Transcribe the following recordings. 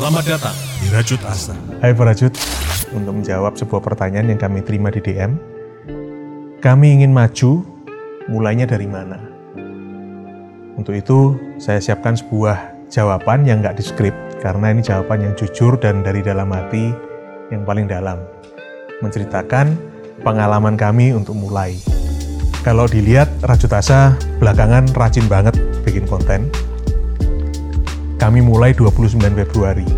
Selamat datang di Rajut Asa. Hai Rajut, untuk menjawab sebuah pertanyaan yang kami terima di DM, kami ingin maju, mulainya dari mana? Untuk itu, saya siapkan sebuah jawaban yang nggak diskrip, karena ini jawaban yang jujur dan dari dalam hati yang paling dalam. Menceritakan pengalaman kami untuk mulai. Kalau dilihat, Rajut Asa belakangan rajin banget bikin konten, kami mulai 29 Februari.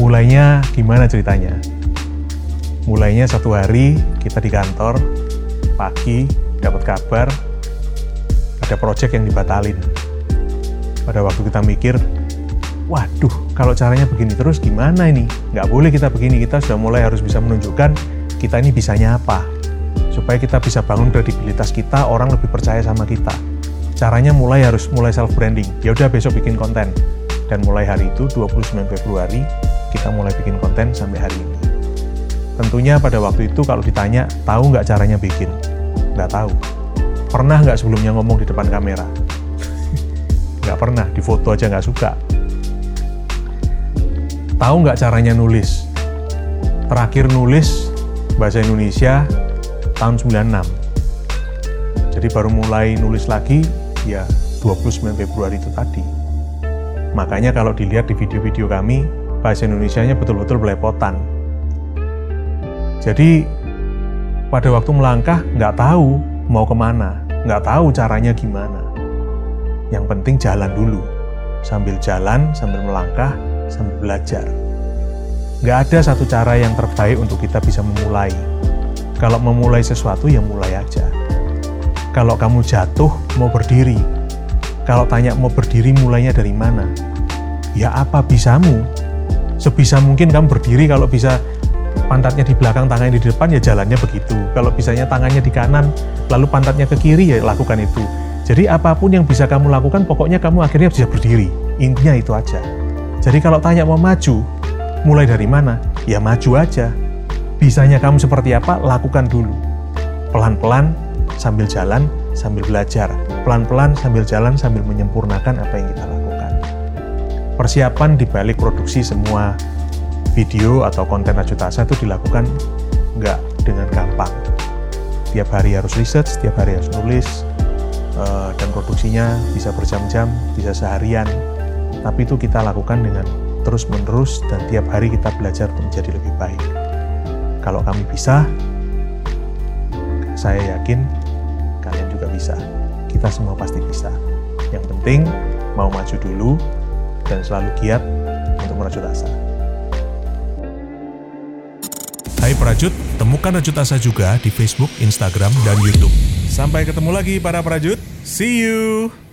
Mulainya gimana ceritanya? Mulainya satu hari kita di kantor, pagi dapat kabar ada proyek yang dibatalin. Pada waktu kita mikir, waduh kalau caranya begini terus gimana ini? Nggak boleh kita begini, kita sudah mulai harus bisa menunjukkan kita ini bisanya apa. Supaya kita bisa bangun kredibilitas kita, orang lebih percaya sama kita Caranya mulai harus mulai self branding. Ya udah besok bikin konten. Dan mulai hari itu 29 Februari kita mulai bikin konten sampai hari ini. Tentunya pada waktu itu kalau ditanya tahu nggak caranya bikin, nggak tahu. Pernah nggak sebelumnya ngomong di depan kamera? nggak pernah, di foto aja nggak suka. Tahu nggak caranya nulis? Terakhir nulis bahasa Indonesia tahun 96. Jadi baru mulai nulis lagi ya 29 Februari itu tadi. Makanya kalau dilihat di video-video kami, bahasa Indonesia-nya betul-betul belepotan. Jadi pada waktu melangkah nggak tahu mau ke mana, nggak tahu caranya gimana. Yang penting jalan dulu, sambil jalan, sambil melangkah, sambil belajar. Nggak ada satu cara yang terbaik untuk kita bisa memulai. Kalau memulai sesuatu, ya mulai aja. Kalau kamu jatuh, mau berdiri. Kalau tanya mau berdiri mulainya dari mana? Ya apa bisamu? Sebisa mungkin kamu berdiri kalau bisa pantatnya di belakang, tangannya di depan ya jalannya begitu. Kalau bisanya tangannya di kanan, lalu pantatnya ke kiri ya lakukan itu. Jadi apa pun yang bisa kamu lakukan, pokoknya kamu akhirnya bisa berdiri. Intinya itu aja. Jadi kalau tanya mau maju, mulai dari mana? Ya maju aja. Bisanya kamu seperti apa, lakukan dulu. Pelan-pelan, sambil jalan, sambil belajar. Pelan-pelan sambil jalan, sambil menyempurnakan apa yang kita lakukan. Persiapan di balik produksi semua video atau konten Ajutasa itu dilakukan nggak dengan gampang. Tiap hari harus riset, setiap hari harus nulis, eh, dan produksinya bisa berjam-jam, bisa seharian. Tapi itu kita lakukan dengan terus-menerus dan tiap hari kita belajar untuk menjadi lebih baik. Kalau kami bisa, saya yakin bisa. Kita semua pasti bisa. Yang penting mau maju dulu dan selalu giat untuk merajut asa. Hai Prajut, temukan Rajut Asa juga di Facebook, Instagram, dan YouTube. Sampai ketemu lagi para Prajut. See you!